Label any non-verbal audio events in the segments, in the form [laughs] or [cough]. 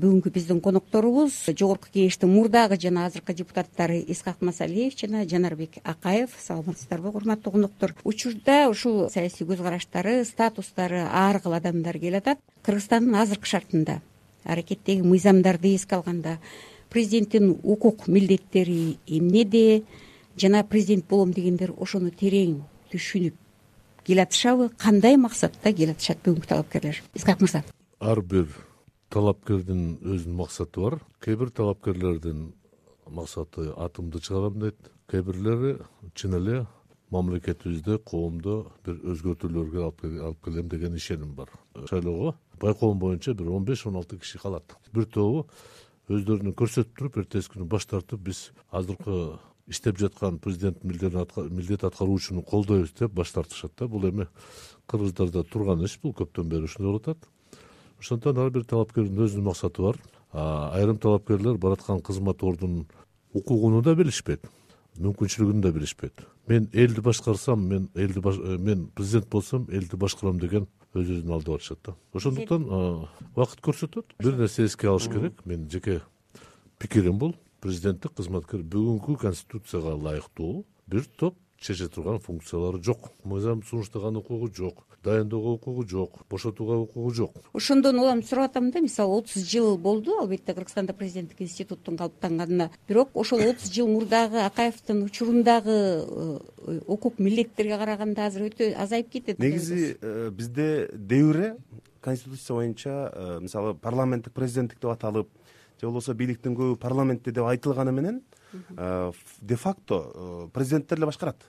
бүгүнкү биздин конокторубуз жогорку кеңештин мурдагы жана азыркы депутаттары исхак масалиев жана жанарбек акаев. Саламатсыздарбы курматтуу коноктор. Учурда ушул саясий көз караштары статустары ар кыл адамдар келатат. Кыргызстандын азыркы шартында аракеттеги мыйзамдарды эске алганда президенттин укук милдеттери эмнеде жана президент болом дегендер ошону терең түшүнүп келатышабы кандай максатта келатышат бүгүнкү талапкерлер? Исхак мырза. Ар бир талапкердин өзүнүн максаты бар. Кээ бир талапкерлердин максаты атымды чыгарам дейт. Кээ бирлери чын эле мамлекетибизде коомдо бир өзгөртүүлөргө алып келем деген ишеним бар. Шайлоого байкоом боюнча бир он беш он алты киши калат. Бир тобу өздөрүн көрсөтүп туруп эртеси күнү баш тартып биз азыркы иштеп жаткан президенттин милдет аткаруучуну колдойбуз деп баш тартышат да. Бул эми кыргыздарда турган иш бул көптөн бери ушундай болуп атат ошондуктан ар бир талапкердин өзүнүн максаты бар. Айрым талапкерлер бараткан кызмат ордунун укугуну да билишпейт мүмкүнчүлүгүн да билишпейт мен элди башкарсам мен элди э, мен президент болсом элди башкарам деген өз өзүн алдап атышат да. Ошондуктан убакыт көрсөтөт. Бир нерсе эске алыш керек. Менин жеке пикирим бул. Президенттик кызматкер бүгүнкү конституцияга ылайыктуу бир топ чече турган функциялары жок. Мыйзам сунуштаган укугу жок дайындоого укугу жок бошотууга укугу жок. Ошондон улам сурап атам да мисалы отуз жыл болду албетте кыргызстанда президенттик институттун калыптанганына бирок ошол отуз жыл мурдагы акаевдин учурундагы э, укук милдеттерге караганда азыр өтө азайып кетет. Негизи э, бизде девре конституция боюнча э, мисалы парламенттик президенттик деп аталып же болбосо бийликтин көбү парламентте деп айтылганы менен де факто президенттер эле башкарат.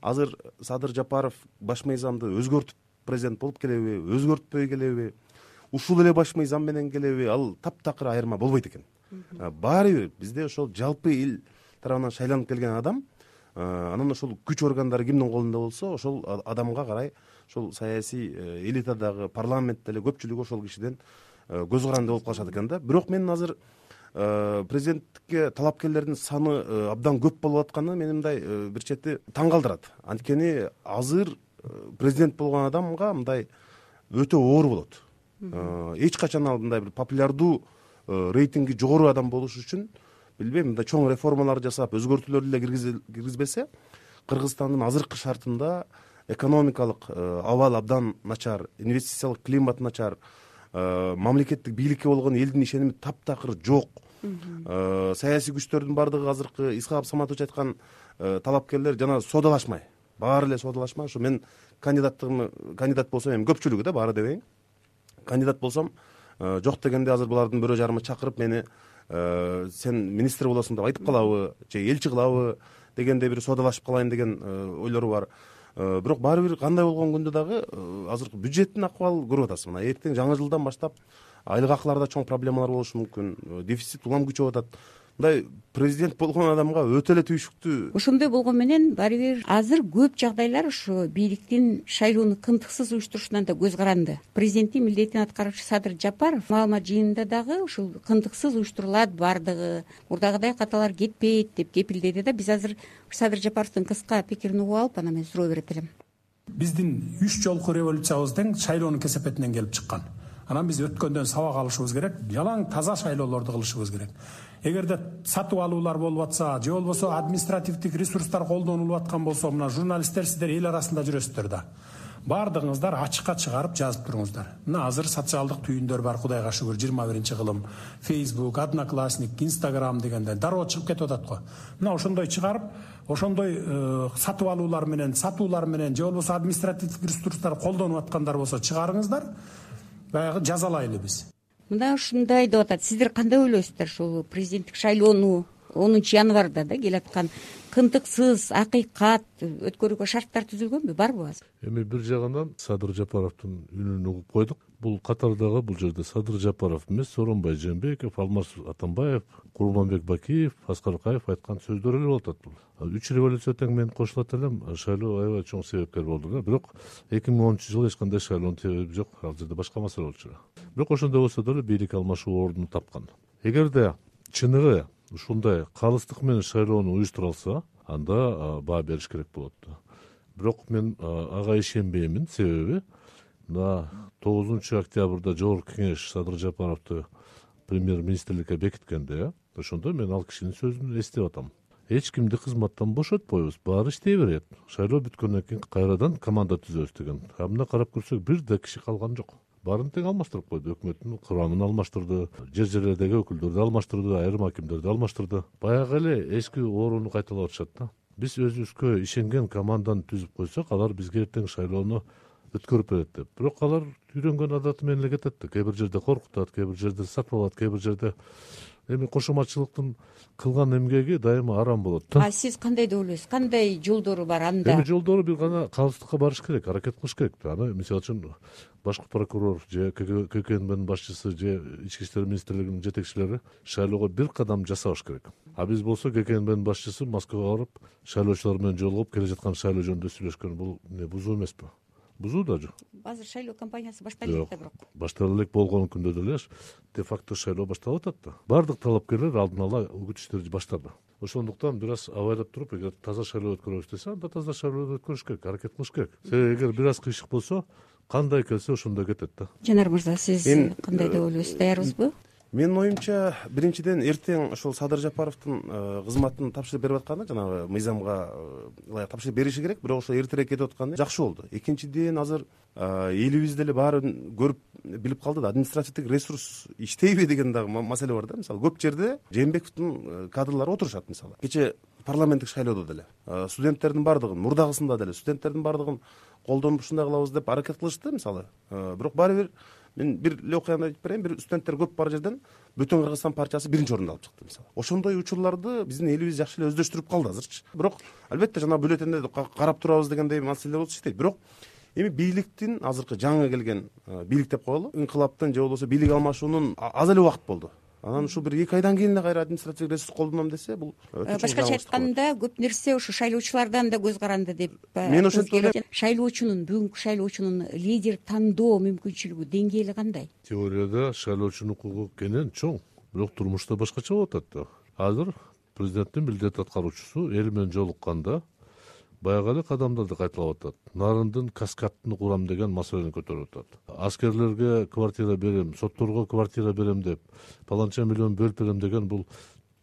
Азыр садыр жапаров баш мыйзамды өзгөртүп президент болуп келеби өзгөртпөй келеби ушул эле баш мыйзам менен келеби ал таптакыр айырма болбойт экен. Баары бир бизде ошол жалпы эл тарабынан шайланып келген адам анан ошол күч органдары кимдин колунда болсо ошол адамга карай ошол саясий э, элитадагы парламентте эле көпчүлүгү ошол кишиден э, көз каранды болуп калышат экен да. Бирок мен азыр э, президенттикке талапкерлердин саны абдан көп болуп атканы мени мындай бир чети таң калтырат анткени азыр президент болгон адамга мындай өтө оор болот. Э, эч качан ал мындай бир популярдуу э, рейтинги жогору адам болуш үчүн билбейм мындай чоң реформалар жасап өзгөртүүлөрдү эле киргизбесе кыргызстандын азыркы шартында экономикалык э, абал абдан начар инвестициялык климат начар мамлекеттик бийликке болгон элдин ишеними таптакыр жок. Саясий күчтөрдүн баардыгы азыркы исхак саматович айткан талапкерлер жана соодалашмай баары эле соодалашмай ушу мен кандидаттыгымы кандидат болсом эми көпчүлүгү да баары дебейин кандидат болсом э, жок дегенде азыр булардын бирөө жарымы чакырып мени э, сен министр болосуң деп айтып калабы же элчи кылабы дегендей бир соодалашып калайын деген э, ойлору бар бирок баары бир кандай болгон күндө дагы азыркы бюджеттин акыбалын көрүп атасыз мына эртең жаңы жылдан баштап айлык акыларда чоң проблемалар болушу мүмкүн. Дефицит улам күчөп атат мындай президент болгон адамга өтө эле түйшүктүү. Ошондой болгону менен баары бир азыр көп жагдайлар ушу бийликтин шайлоону кынтыксыз уюштурушунан да көз каранды. Президенттин милдетин аткаруучу садыр жапаров маалымат жыйынында дагы ушул кынтыксыз уюштурулат баардыгы мурдагыдай каталар кетпейт деп кепилдеди да биз азыр садыр жапаровдун кыска пикирин угуп алып анан мен суроо берет элем. Биздин үч жолку революциябыз тең шайлоонун кесепетинен келип чыккан анан биз өткөндөн сабак алышыбыз керек жалаң таза шайлоолорду кылышыбыз керек. Эгерде сатып алуулар болуп атса же болбосо административдик ресурстар колдонулуп аткан болсо мына журналисттер сиздер эл арасында жүрөсүздөр да. Баардыгыңыздар ачыкка чыгарып жазып туруңуздар. Мына азыр социалдык түйүндөр бар кудайга шүгүр жыйырма биринчи кылым. Фейсбук одноклассник инстаграм дегендей дароо чыгып кетип атат го. Мына ошондой чыгарып ошондой э, сатып алуулар менен сатуулар менен же болбосо административдик ресурстар колдонуп аткандар болсо чыгарыңыздар баягы жазалайлы биз. Мына ушундай деп атат. Сиздер кандай ойлойсуздар ушул президенттик шайлоону онунчу январда да келаткан кынтыксыз акыйкат өткөрүүгө шарттар түзүлгөнбү? Барбы азыр эми бир жагынан садыр жапаровдун үнүн угуп койдук. Бул катардагы бул жерде садыр жапаров эмес сооронбай жээнбеков алмаз атамбаев курманбек бакиев аскар акаев айткан сөздөр эле болуп атат бул. Үч революция тең мен кошулат элем. Шайлоо аябай чоң себепкер болду да. Бирок эки миң онунчу жылы эч кандай шайлоонун себеби жок. Ал жерде башка маселе болчу. Бирок ошондой болсо деле бийлик алмашуу ордун тапкан. Эгерде чыныгы ушундай калыстык менен шайлоону уюштура алса анда баа бериш керек болот бирок мен ага ишенбеймин. Себеби мына тогузунчу октябрда жогорку кеңеш садыр жапаровду премьер министрликке бекиткенде ошондо мен ал кишинин сөзүн эстеп атам. Эч кимди кызматтан бошотпойбуз баары иштей берет. Шайлоо бүткөндөн кийин кайрадан команда түзөбүз деген. А мына карап көрсөк бир да киши калган жок баарын тең алмаштырып койду. Өкмөттүн курамын алмаштырды жер жерлердеги өкүлдөрдү алмаштырды айрым акимдерди алмаштырды. Баягы эле эски ооруну кайталап атышат да. Биз өзүбүзгө ишенген команданы түзүп койсок алар бизге эртең шайлоону өткөрүп берет деп. Бирок алар үйрөнгөн адаты менен эле кетет да. Кээ бир жерде коркутат кээ бир жерде сатып алат кээ бир жерде эми кошоматчылыктын кылган эмгеги дайыма арам болот да. А сиз кандай деп ойлойсуз кандай жолдору бар анда? Эми жолдору бир гана калыстыкка барыш керек аракет кылыш керек аны мисалы үчүн башкы прокурор же ккнбнын башчысы же ички иштер министрлигинин жетекчилери шайлоого бир кадам жасабаш керек. А биз болсо ккнбнын башчысы москвага барып шайлоочулар менен жолугуп келе жаткан шайлоо жөнүндө сүйлөшкөн. Бул эмне бузуу эмеспи бузуу да азыр шайлоо кампаниясы башталып элек да бирок. Баштала элек болгон күндө деле де факто шайлоо башталып атат да. Баардык талапкерлер алдын ала үгүт иштерди баштады. Ошондуктан бир аз абайлап туруп эгер таза шайлоо өткөрөбүз десе анда таза шайлоо өткөрүш керек аракет кылыш керек. Себеби эгер бир аз кыйшык болсо кандай келсе ошондой кетет да. Жанар мырза сиз кандай деп ойлойсуз даярбызбы менин оюмча биринчиден эртең ошол садыр жапаровдун э, кызматын тапшырып берип атканы жанагы мыйзамга э, ылайык тапшырып бериши керек бирок ошо эртерээк кетип атканы жакшы болду. Экинчиден азыр э, элибиз деле баарын көрүп билип калды да административдик ресурс иштейби [laughs] деген дагы маселе бар да мисалы. Көп жерде жээнбековдун кадрлары отурушат мисалы. Кечээ парламенттик шайлоодо деле. Студенттердин баардыгын мурдагысында деле студенттердин баардыгын колдонуп ушундай кылабыз деп аракет кылышты мисалы. Бирок баары бир мен бир эле окуяны айтып берейин бир студенттер көп бар жерден бөтөн кыргызстан партиясы биринчи орунду алып чыкты мисалы. Ошондой учурларды биздин элибиз жакшы эле өздөштүрүп калды азырчы бирок албетте жанагы бюллетендерди карап турабыз дегендей маселелер болсо иштейт. Бирок эми бийликтин азыркы жаңы келген бийлик деп коелу инкылаптын же болбосо бийлик алмашуунун аз эле убакыт болду анан ушул бир эки айдан кийин эле кайра административдик ресурс колдоном десе бул башкача айтканда көп нерсе ушу шайлоочулардан да көз каранды деп мен ошентип ойлойм шайлоочунун бүгүнкү шайлоочунун лидер тандоо мүмкүнчүлүгү деңгээли кандай? Теорияда шайлоочунун укугу кенен чоң. Бирок турмушта башкача болуп атат да. Азыр президенттин милдет аткаруучусу эл менен жолукканда баягы эле кадамдарды кайталап атат. Нарындын каскадын курам деген маселени көтөрүп атат. Аскерлерге квартира берем сотторго квартира берем деп паланча миллион бөлүп берем деген бул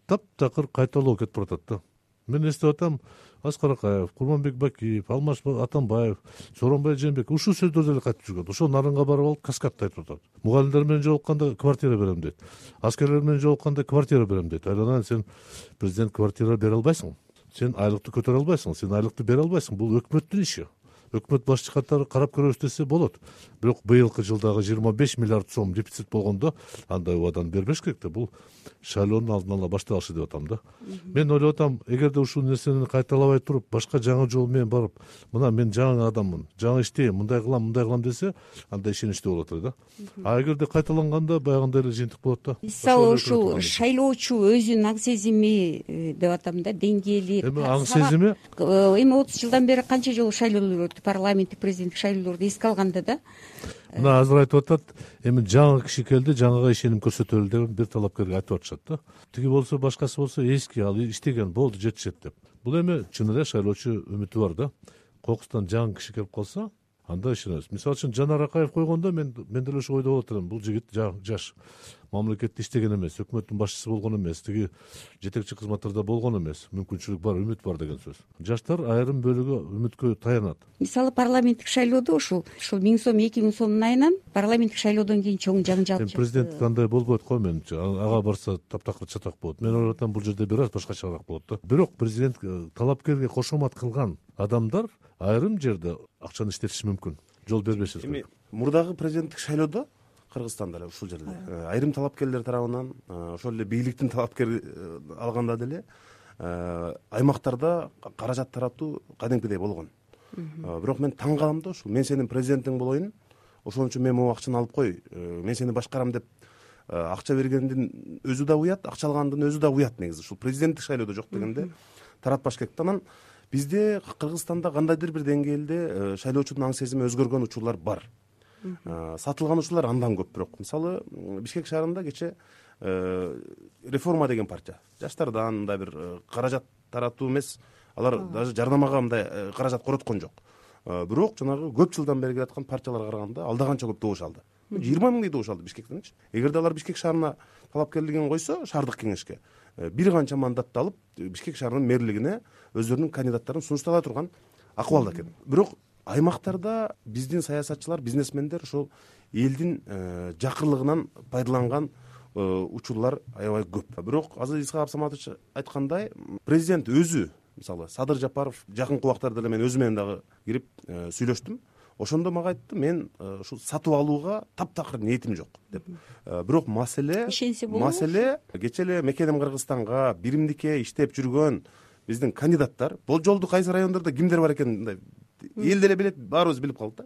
таптакыр кайталоо кетип баратат да. Мен эстеп атам аскар акаев курманбек бакиев алмаз атамбаев сооронбай жээнбеков ушул сөздөрдү эле кайтып жүргөн. Ошол нарынга барып алып каскадты айтып атат. Мугалимдер менен жолукканда квартира берем дейт аскерлер менен жолукканда квартира берем дейт айланайын сен президент квартира бере албайсың сен айлыкты көтөрө албайсың сен айлыкты бере албайсың. Бул өкмөттүн иши өкмөт башчы катары карап көрөбүз десе болот. Бирок быйылкы жылдагы жыйырма беш миллиард сом дефицит болгондо андай убаданы бербеш керек да. Бул шайлоонун алдын ала башталышы деп атам да. Мен ойлоп атам эгерде ушул нерсени кайталабай туруп башка жаңы жол менен барып мына мен жаңы адаммын жаңы иштейм мындай кылам мындай кылам десе анда ишеничтүү болот эле да. А эгерде кайталанганда баягындай эле жыйынтык болот да. Мисалы ушул шайлоочу өзүнүн аң сезими э, деп атам да деңгээли эми аң сезими? э, эми отуз жылдан бери канча жолу шайлоолор парламенттик президенттик шайлоолорду эске алганда да мына азыр айтып атат эми жаңы киши келди жаңыга ишеним көрсөтөлү деп бир талапкерге айтып атышат да. Тиги болсо башкасы болсо эски ал иштеген болду жетишет деп. Бул эми чын эле шайлоочу үмүтү бар да. Кокустан жаңы киши келип калса анда ишенебиз. Мисалы үчүн жанар акаев койгондо мен деле ошо ойдо болот элем бул жигит жаш мамлекетте иштеген эмес өкмөттүн башчысы болгон эмес тиги жетекчи кызматтарда болгон эмес мүмкүнчүлүк бар үмүт бар деген сөз. Жаштар айрым бөлүгү үмүткө таянат. Мисалы парламенттик шайлоодо ушул ушул миң сом эки миң сомдун айынан парламенттик шайлоодон кийин чоң жаңжал эми президенттик андай болбойт го менимче. Ага барса таптакыр чатак болот. Мен ойлоп атам бул жерде бир аз башкачараак болот да. Бирок президент э, талапкерге кошомат кылган адамдар айрым жерде акчаны иштетиши мүмкүн. Жол бербешибиз эми мурдагы президенттик шайлоодо кыргызстанда эле ушул жерде. Э, айрым талапкерлер тарабынан э, ошол эле бийликтин талапкер э, алганда деле аймактарда каражат таратуу кадимкидей болгон. Бирок мен таң калам да ушул мен сенин президентиң болоюн ошон үчүн мен могу акчаны алып кой мен сени башкарам деп акча бергендин өзү да уят акча алгандын өзү да уят негизи. Ушул президенттик шайлоодо жок дегенде таратпаш керек да анан бизде кыргызстанда кандайдыр бир деңгээлде шайлоочунун аң сезими өзгөргөн учурлар бар сатылган учурлар андан көп бирок. Мисалы бишкек шаарында кечээ э, реформа деген партия. Жаштардан мындай бир э, каражат таратуу эмес. Алар даже жарнамага мындай э, каражат короткон жок. Бирок жанагы көп жылдан бери келаткан партияларга караганда алда канча көп добуш алды. Жыйырма миң дейт добуш алды бишкектенчи эгерде алар бишкек шаарына талапкерлигин койсо шаардык кеңешке э, бир канча мандатты алып бишкек шаарынын мэрлигине өздөрүнүн кандидаттарын сунуштай ала турган акыбалда экен бирок аймактарда биздин саясатчылар бизнесмендер ушул элдин э, жакырлыгынан пайдаланган э, учурлар аябай көп. Бирок азыр исхак абсаматович айткандай президент өзү мисалы садыр жапаров жакынкы убактарда эле мен өзү менен дагы кирип э, сүйлөштүм. Ошондо мага айтты мен ушул сатып алууга таптакыр ниетим жок деп. Бирок маселе ишенсе болобу маселе кечээ эле мекенем кыргызстанга биримдикке иштеп жүргөн биздин кандидаттар бул жолду кайсы райондордо кимдер бар экенин мындай эл деле билет баарыбыз билип калдык да.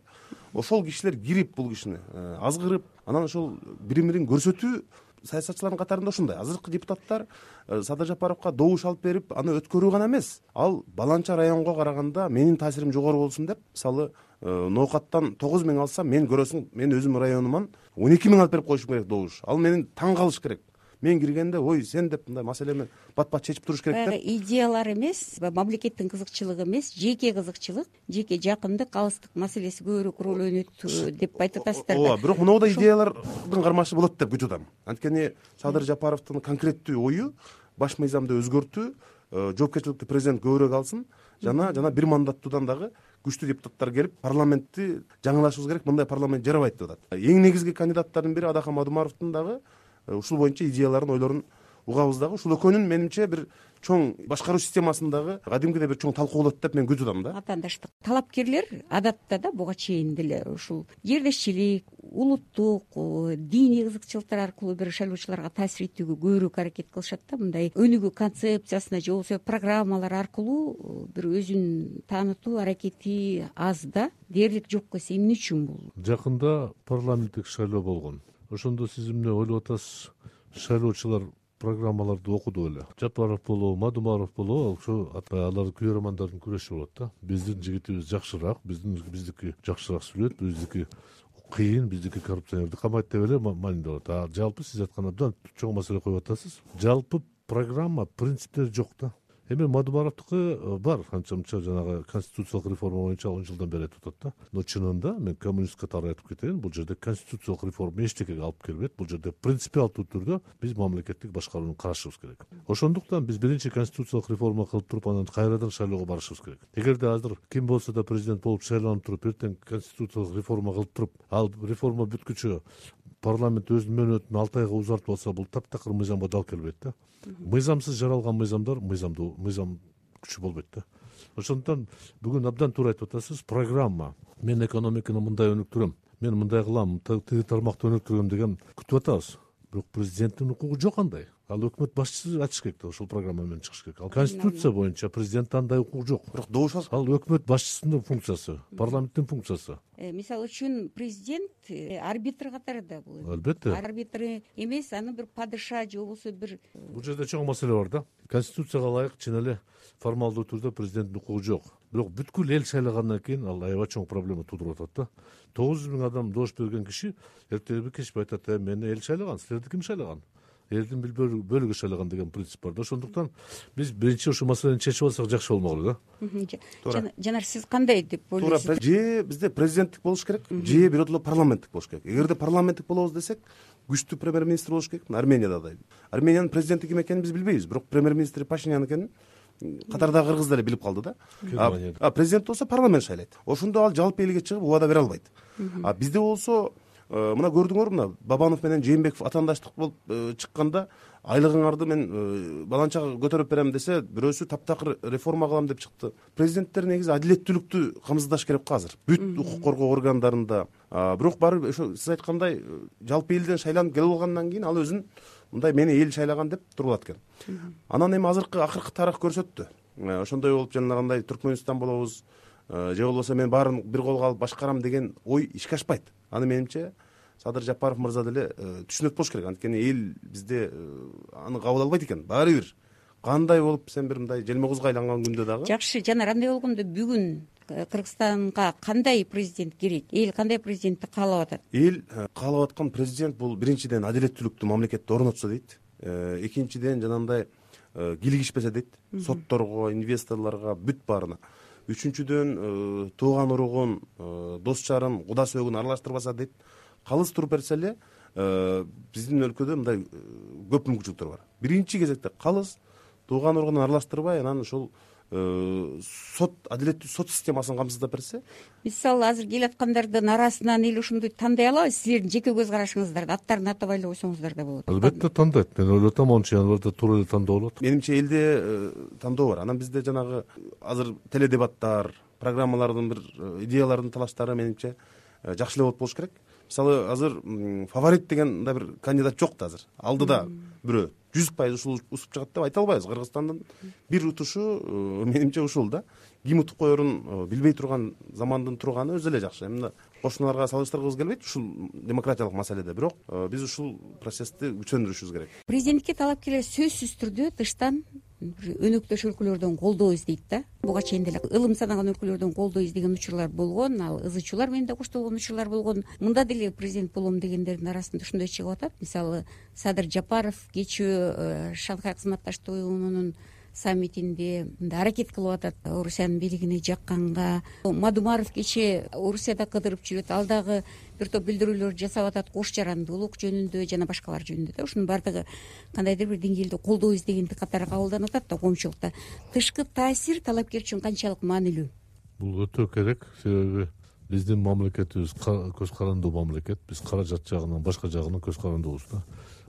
Ошол кишилер кирип бул кишини э, азгырып анан ошол бирин бирин көрсөтүү саясатчылардын катарында ушундай. Азыркы депутаттар э, садыр жапаровго добуш алып берип аны өткөрүү гана эмес. Ал баланча районго караганда менин таасирим жогору болсун деп мисалы э, ноокаттан тогуз миң алсам мен көрөсүң мен өзүмдүн районуман он эки миң алып берип коюшум керек добуш. Ал менин таң калыш керек мен киргенде ой сен деп мындай маселени бат бат чечип туруш керек баягы идеялар эмес мамлекеттин кызыкчылыгы эмес жеке кызыкчылык жеке жакындык алыстык маселеси көбүрөөк роль ойнойт деп айтып атасыздар да. ооба бирок мондай идеялардын кармашы болот деп күтүп атам. Анткени садыр жапаровдун конкреттүү ою баш мыйзамды өзгөртүү э, жоопкерчиликти президент көбүрөөк алсын жана жана бир мандаттуудан дагы күчтүү депутаттар келип парламентти жаңылашыбыз керек мындай парламент жарабайт деп атат. Эң негизги кандидаттардын бири адахан мадумаровдун дагы Э, ушул боюнча идеяларын ойлорун угабыз дагы ушул экөөнүн менимче бир чоң башкаруу системасындагы кадимкидей бир чоң талкуу болот деп мен күтүп атам да. Атаандаштык талапкерлер адатта да буга чейин деле ушул жердешчилик улуттук э, диний кызыкчылыктар аркылуу бир шайлоочуларга таасир этүүгө көбүрөөк аракет кылышат да. Мындай өнүгүү концепциясына же болбосо программалар аркылуу э, бир өзүн таанытуу аракети аз да. Дээрлик жок десе эмне үчүн бул. Жакында парламенттик шайлоо болгон ошондо сиз эмне ойлоп атасыз. Шайлоочулар программаларды окуду беле жапаров болобу мадумаров болобу ошо алар күйөө романдардын күрөшү болот да. Биздин жигитибиз жакшыраак биздин биздики жакшыраак сүйлөйт биздики кыйын биздики коррупционерди камайт деп эле маанилүү болот а жалпы сиз айткан абдан чоң маселе коюп атасыз. Жалпы программа принциптери жок да эми мадумаровдуку э, бар анча мынча жанагы конституциялык реформа боюнча он жылдан бери айтып атат да. Но чынында мен коммунист катары айтып кетейин бул жерде конституциялык реформа эчтекеге алып келбейт. Бул жерде принципиалдуу түрдө биз мамлекеттик башкарууну карашыбыз керек. Ошондуктан биз биринчи конституциялык реформа кылып туруп анан кайрадан шайлоого барышыбыз керек. Эгерде азыр ким болсо да президент болуп шайланып туруп эртең конституциялык реформа кылып туруп ал реформа бүткүчө парламент өзүнүн мөөнөтүн алты айга узартып алса бул таптакыр мыйзамга дал келбейт да. Мыйзамсыз жаралган мыйзамдар мыйзамдуу мыйзам күчү болбойт да. Ошондуктан бүгүн абдан туура айтып атасыз программа. Мен экономиканы мындай өнүктүрөм мен мындай кылам тиги тармакты өнүктүрөм деген күтүп атабыз бирок президенттин укугу жок андай. Ал өкмөт башчысы ачыш керек да ошол программа менен чыгыш керек. Ал конституция боюнча президентте андай укук жок. Бирок добуш ал өкмөт башчысынын функциясы парламенттин функциясы. Э, мисалы үчүн президент э, арбитр катары да бул. Албетте. Арбитр эмес аны бир падыша же болбосо бир бул жерде чоң маселе бар да. Конституцияга ылайык чын эле формалдуу түрдө президенттин укугу жок бирок бүткүл эл шайлагандан кийин ал аябай чоң проблема туудуруп атат да. Тогуз жүз миң адам добуш берген киши эртеби кечпи айтат э мени эл шайлаган силерди ким шайлаган? Элдин бир бөлүгү шайлаган деген принцип бар да. Ошондуктан биз биринчи ушул маселени чечип алсак жакшы болмок эле да туура. жанар сиз кандай деп ойлойсуз? туура же бизде президенттик болуш керек же биротоло парламенттик болуш керек. Эгерде парламенттик болобуз десек күчтүү премьер министр болуш керек. Армениядагыдай армениянын президенти ким экенин биз билбейбиз. Бирок премьер министри пашинян экенин катардагы кыргыз деле билип калды да. Президент болсо парламент шайлайт. Ошондо ал жалпы элге чыгып убада бере албайт. А бизде болсо Э, мына көрдүңөрбү мына бабанов менен жээнбеков атаандаштык болуп э, чыкканда айлыгыңарды мен э, баланча көтөрүп берем десе бирөөсү таптакыр реформа кылам деп чыкты. Президенттер негизи адилеттүүлүктү камсыздаш керек го азыр. Бүт укук коргоо органдарында. Бирок барыбир ошо сиз айткандай жалпы элден шайланып келип алгандан кийин ал өзүн мындай мени эл шайлаган деп туруп алат экен анан эми азыркы акыркы тарых көрсөттү. Ошондой болуп жанагындай түркмөнстан болобуз же болбосо мен баарын бир колго алып башкарам деген ой ишке ашпайт. Аны менимче садыр жапаров мырза деле э, түшүнөт болуш керек. Анткени эл бизде э, аны кабыл албайт экен. Баары бир. Кандай болуп сен бир мындай желме кузга айланган күндө дагы? Жакшы жанар андай болгондо бүгүн э, кыргызстанга кандай президент керек? Эл кандай президентти каалап атат? Эл каалап аткан президент бул биринчиден адилеттүүлүктү мамлекетте орнотсо дейт. Экинчиден жанагындай кийлигишпесе дейт. Сотторго инвесторлорго бүт баарына. Үчүнчүдөн тууган уругун дос жарын куда сөөгүн аралаштырбаса дейт. Калыс туруп берсе эле э, биздин өлкөдө мындай э, көп мүмкүнчүлүктөр бар. Биринчи кезекте калыс тууган органын аралаштырбай анан ошол сот адилеттүү сот системасын камсыздап берсе? Мисалы азыр келаткандардын арасынан эле ошондой тандай алабыз силердин жеке көз карашыңыздарды аттарын атабай эле койсоңуздар да болот. Албетте тандайт. Мен ойлоп атам мончу январда туура эле тандоо болот. Менимче элде э, тандоо бар. Анан бизде жанагы азыр теледебаттар программалардын бир э, идеялардын талаштары менимче э, жакшы эле болот болуш керек мисалы азыр фаворит деген мындай бир кандидат жок да азыр. Алдыда бирөө жүз пайыз ушул усуп чыгат деп айта албайбыз. Кыргызстандын бир утушу э, менимче ушул да. Ким утуп коерун э, билбей турган замандын турганы өзү эле жакшы. Эми кошуналарга салыштыргыбыз келбейт ушул демократиялык маселеде. Бирок э, биз ушул процессти күчөндүрүшүбүз керек. Президенттикке талапкерлер сөзсүз түрдө тыштан өнөктөш өлкөлөрдөн колдоо издейт да. Буга чейин деле ылым санаган өлкөлөрдөн колдоо издеген учурлар болгон ал ызы чуулар менен да коштолгон учурлар болгон. Мында деле президент болом дегендердин арасында ушундай чыгып атат. Мисалы садыр жапаров кечээ шанхай кызматташтык уюмунун саммитинде аракет кылып атат. Орусиянын бийлигине жакканга. Мадумаров кечээ орусияда кыдырып жүрөт. Ал дагы бир топ билдирүүлөр жасап атат. Кош жарандуулук жөнүндө жана башкалар жөнүндө да. Ушунун баардыгы кандайдыр бир деңгээлде колдоо издегендик катары кабылданып атат да коомчулукта. Тышкы таасир талапкер үчүн канчалык маанилүү? Бул өтө керек. Себеби биздин мамлекетибиз көз карандуу мамлекет. Биз каражат жагынан башка жагынан көз карандуубуз да.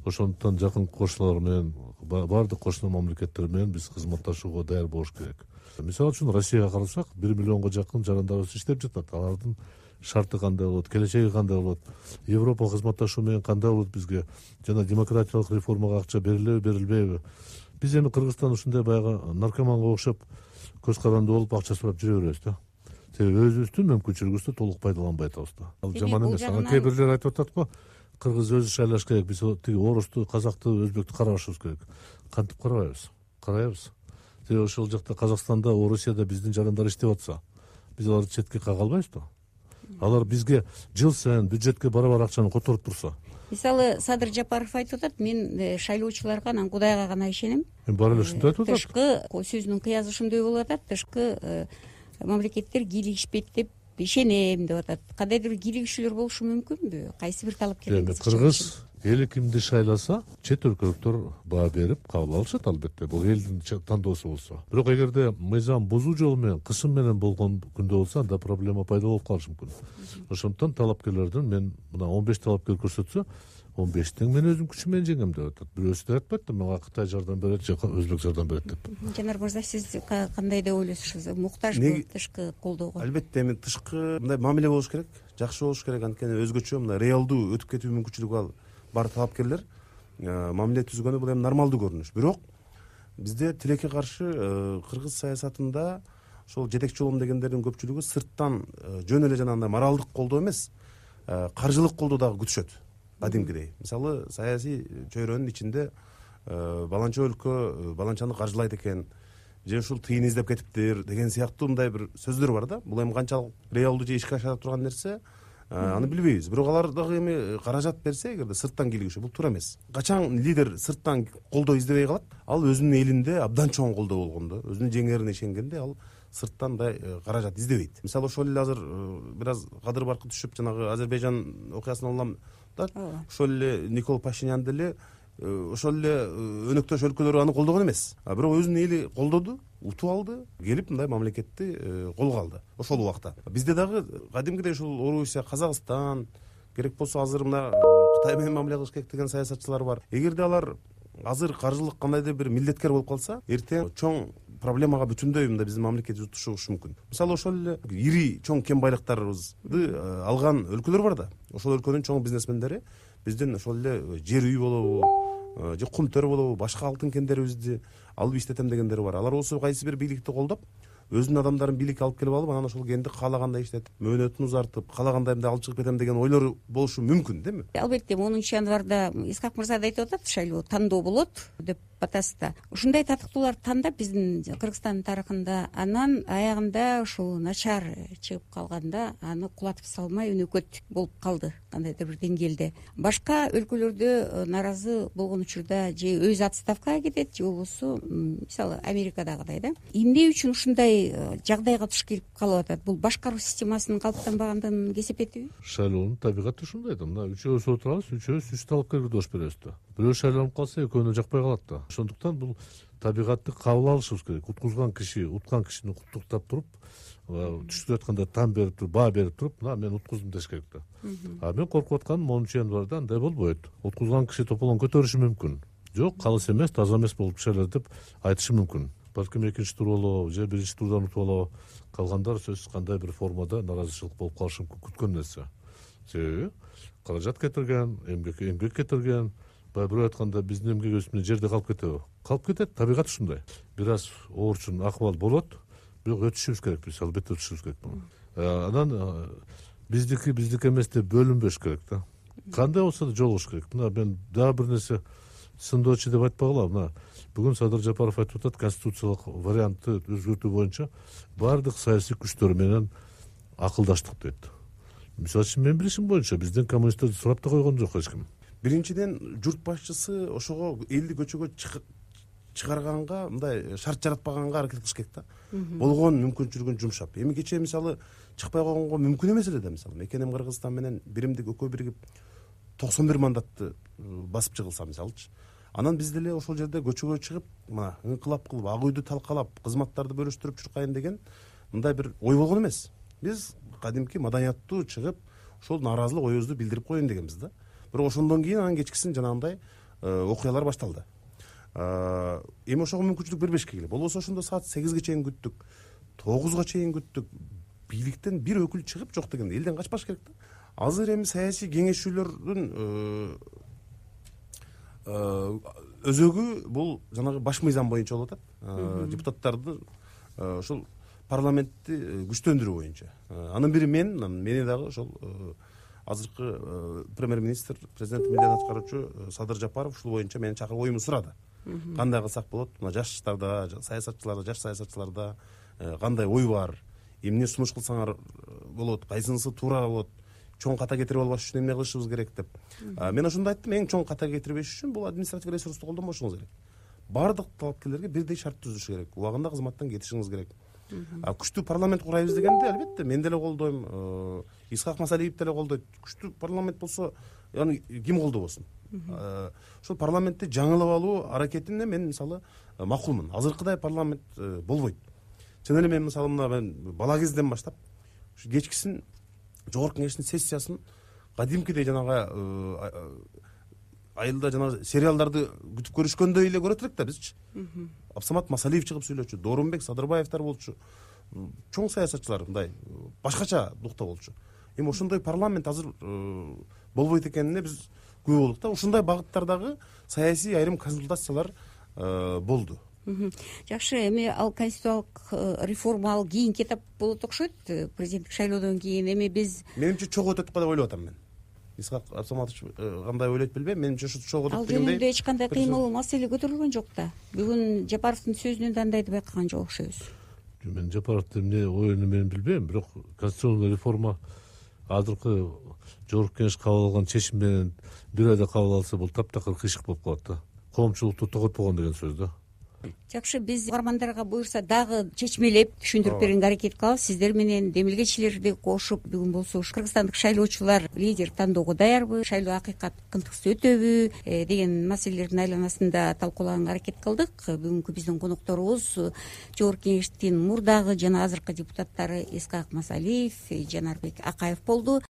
Ошондуктан жакын кошуналар менен баардык кошуна мамлекеттер менен биз кызматташууга даяр болуш керек. Мисалы үчүн россияга карасак бир миллионго жакын жарандарыбыз иштеп жатат. Алардын шарты кандай болот келечеги кандай болот европа кызматташуу менен кандай болот бизге? Жана демократиялык реформага акча берилеби берилбейби? Биз эми кыргызстан ушундай баягы наркоманга окшоп көз карандуу болуп акча сурап жүрө беребиз да себеби өзүбүздүн мүмкүнчүлүгүбүздү толук пайдаланбай атабыз да. Ал жаман эмес анан кээ бирлер айтып атат го кыргыз өзү шайлаш керек биз тиги орусту казакты өзбектү карабашыбыз керек. Кантип карабайбыз? Карайбыз себеби ошол жакта казакстанда орусияда биздин жарандар иштеп атса биз аларды четке кага албайбызбы алар бизге жыл сайын бюджетке барабар акчаны которуп турса. Мисалы садыр жапаров айтып атат мен э, шайлоочуларга анан кудайга гана ишенем эми баары эле ушундай айтып атат. Тышкы сөзүнүн кыязы ушундай болуп атат. Тышкы э, мамлекеттер кийлигишпейт деп ишенем деп атат. Кандайдыр бир кийлигишүүлөр болушу мүмкүнбү? Кайсы бир талапкер эми кыргыз эли кимди шайласа чет өлкөлүктөр баа берип кабыл алышат албетте. Бул элдин тандоосу болсо. Бирок эгерде мыйзам бузуу жолу менен кысым менен болгон күндө болсо анда проблема пайда болуп калышы мүмкүн. Ошондуктан талапкерлердин мен мына он беш талапкер көрсөтсө он бештин мен өзүмдүн күчүм менен жеңем деп атат. Бирөөсү деле айтпайт да мага кытай жардам берет же өзбек жардам берет деп. Жанар мырза сиз кандай деп ойлойсуз? Муктажбы тышкы колдоого. Албетте эми тышкы мындай мамиле болуш керек жакшы болуш керек. Анткени өзгөчө мындай реалдуу өтүп кетүү мүмкүнчүлүгү бар талапкерлер э, мамиле түзгөнү бул эми нормалдуу көрүнүш. Бирок бизде тилекке каршы э, кыргыз саясатында ошол жетекчи болом дегендердин көпчүлүгү сырттан э, жөн эле жанагындай моралдык колдоо эмес каржылык колдоо дагы күтүшөт кадимкидей мисалы саясий чөйрөнүн ичинде э, баланча өлкө э, баланчаны каржылайт экен же ушул тыйын издеп кетиптир деген сыяктуу мындай бир сөздөр бар да. Бул эми канчалык реалдуу же ишке аша турган нерсе э, аны билбейбиз. Бирок алар дагы эми каражат берсе эгерде сырттан кийлигишүү бул туура эмес. Качан лидер сырттан колдоо издебей калат? Ал өзүнүн элинде абдан чоң колдоо болгондо өзүнүн жеңерине ишенгенде ал сырттан мындай каражат издебейт. Мисалы ошол эле азыр бир аз кадыр баркы түшүп жанагы азербайжан окуясын улам ооба. Ошол эле никол пашинян деле э, ошол эле э, өнөктөш өлкөлөр аны колдогон эмес. А бирок өзүнүн эли колдоду утуп алды келип мындай мамлекетти э, колго алды ошол убакта. Бизде дагы кадимкидей ушул орусия казакстан керек болсо азыр мына кытай менен мамиле кылыш керек деген саясатчылар бар. Эгерде алар азыр каржылык кандайдыр бир милдеткер болуп калса эртең чоң проблемага бүтүндөй мындай биздин мамлекетибиз тушушу мүмкүн. Мисалы ошол эле ири чоң кен байлыктарыбызды э, алган өлкөлөр бар да. Ошол өлкөнүн чоң бизнесмендери биздин ошол эле э, жер үй болобу э, же кумтөр болобу башка алтын кендерибизди алып иштетем дегендери бар. Алар болсо кайсы бир бийликти колдоп өзүнүн адамдарын бийликке алып келип алып анан ошол кенди каалагандай иштетип мөөнөтүн узартып каалагандай мындай алып чыгып кетем деген ойлору болушу мүмкүн деби албетте онунчу январда исхак мырза да айтып атат шайлоо тандоо болот деп батасызда ушундай татыктууларды тандап биздин кыргызстандын тарыхында анан аягында ушул начар чыгып калганда аны кулатып салмай өнөкөт болуп калды кандайдыр бир деңгээлде. Башка өлкөлөрдө э, нааразы болгон учурда же өзү отставкага кетет же болбосо мисалы америкадагыдай да. Эмне үчүн ушундай э, жагдайга туш келип калып атат бул башкаруу системасынын калыптанбагандыгынын кесепетиби? Шайлоонун табигаты ушундай да. Мына үчөөбүз отурабыз үчөөбүз үч талапкерге добуш беребиз да. Бирөө шайланып калса экөөнө жакпай калат да ошондуктан бул табигатты кабыл алышыбыз керек. Уткузган киши уткан кишини куттуктап туруп түштүрүп атканда там берип туруп баа берип туруп мына мен уткуздум деш керек да. А мен коркуп атканым онунчу январда андай болбойт. Уткузган киши тополоң көтөрүшү мүмкүн. Жок калыс эмес таза эмес болуп эле деп айтышы мүмкүн. Балким экинчи тур болобу же биринчи турдан утуп алабы калгандар сөзсүз кандай бир формада нааразычылык болуп калышы мүмкүн. Күткөн нерсе. Себеби каражат кетирген эмгек кетирген баягы бирөө айткандай биздин эмгегибиз жерде калып кетеби калып кетет табигат ушундай. Бир аз оорчун акыбал болот бирок өтүшүбүз керек биз албетте өтүшүбүз керек муну э, анан э, биздики биздики эмес деп бөлүнбөш керек да. Кандай болсо да жолугуш керек. Мына мен дагы бир нерсе сындоочу деп айтпагыла мына бүгүн садыр жапаров айтып атат конституциялык вариантты өзгөртүү боюнча баардык саясий күчтөр менен акылдаштык дейт. Мисалы үчүн менин билишим боюнча бизден коммунисттерди сурап да койгон жок эч ким биринчиден журт башчысы ошого элди көчөгө чыгарганга мындай шарт жаратпаганга аракет кылыш керек да. Болгон мүмкүнчүлүгүн жумшап. Эми кечээ мисалы чыкпай койгонго мүмкүн эмес эле да мисалы. Мекенем кыргызстан менен биримдик экөө биригип токсон бир мандатты э, басып жыгылса мисалычы. Анан биз деле ошол жерде көчөгө чыгып мына ыңкылап кылып ак үйдү талкалап кызматтарды бөлүштүрүп чуркайын деген мындай бир ой болгон эмес. Биз кадимки маданияттуу чыгып ошол нааразылык оюбузду билдирип коеюн дегенбиз да бирок ошондон кийин анан кечкисин жанагындай э, окуялар башталды. Э, эми ошого мүмкүнчүлүк бербешке эле болбосо ошондо саат сегизге чейин күттүк тогузга чейин күттүк бийликтен бир өкүл чыгып жок дегенде элден качпаш керек да. Азыр эми саясий кеңешүүлөрдүн э, өзөгү бул жанагы баш мыйзам боюнча болуп атат депутаттарды ушул парламентти күчтөндүрүү боюнча. Анын бири мен мени дагы ошол азыркы э, премьер министр президенттин милдетин аткаруучу э, садыр жапаров ушул боюнча мени чакырып оюмду сурады. Кандай кылсак болот? Мына жаштарда саясатчыларда жаш саясатчыларда э, кандай ой бар? Эмне сунуш кылсаңар болот? Кайсынысы туура болот? Чоң ката кетирип албаш үчүн эмне кылышыбыз керек деп. Мен ошондо айттым. Эң чоң ката кетирбеш үчүн бул административдик ресурсту колдонбошуңуз керек. Баардык талапкерлерге бирдей шарт түзүлүш керек. Убагында кызматтан кетишиңиз керек күчтүү парламент курайбыз дегенди албетте мен деле колдойм э, исхак масалиев деле колдойт. Күчтүү парламент болсо аны ким колдобосун э, ошол парламентти жаңылап алуу аракетине мен мисалы э, макулмун. Азыркыдай парламент болбойт. Чын эле мен мисалы мына мен бала кезден баштап ушу кечкисин жогорку кеңештин сессиясын кадимкидей жанагы айылда жанагы сериалдарды күтүп көрүшкөндөй эле көрөт элек да бизчи. Абсамат масалиев чыгып сүйлөчү доорунбек садырбаевдер болчу чоң саясатчылар мындай башкача духта болчу. Эми ошондой парламент азыр э, болбойт экенине биз күбө болдук да. Ушундай багыттардагы саясий айрым консультациялар э, болду. Жакшы эми ал конституциялык э, реформа ал кийинки этап болот окшойт президенттик шайлоодон кийин. Эми биз менимче чогуу өтөт го деп ойлоп атам мен исхак абсаматович э, кандай ойлойт билбейм. Менимче ушу чогуу ал жөнүндө эч кандай кыймыл маселе көтөрүлгөн жок да. Бүгүн жапаровдун сөзүнөн да андай деп байкаган жок окшойбуз мен жапаровдун эмне оюн эменин билбейм бирок конституционный реформа азыркы жогорку кеңеш кабыл алган чечим менен бир айда кабыл алса бул таптакыр кыйшык болуп калат да. Коомчулукту тоготпогон деген сөз да жакшы биз угармандарга буюрса дагы чечмелеп түшүндүрүп бергенге аракет кылабыз. Сиздер менен демилгечилерди кошуп бүгүн болсо ушу кыргызстандык шайлоочулар лидер тандоого даярбы шайлоо акыйкат кынтыксыз өтөбү? Э, деген маселелердин айланасында талкуулаганга аракет кылдык. Бүгүнкү биздин конокторубуз жогорку кеңештин мурдагы жана азыркы депутаттары исхак масалиев жанарбек акаев болду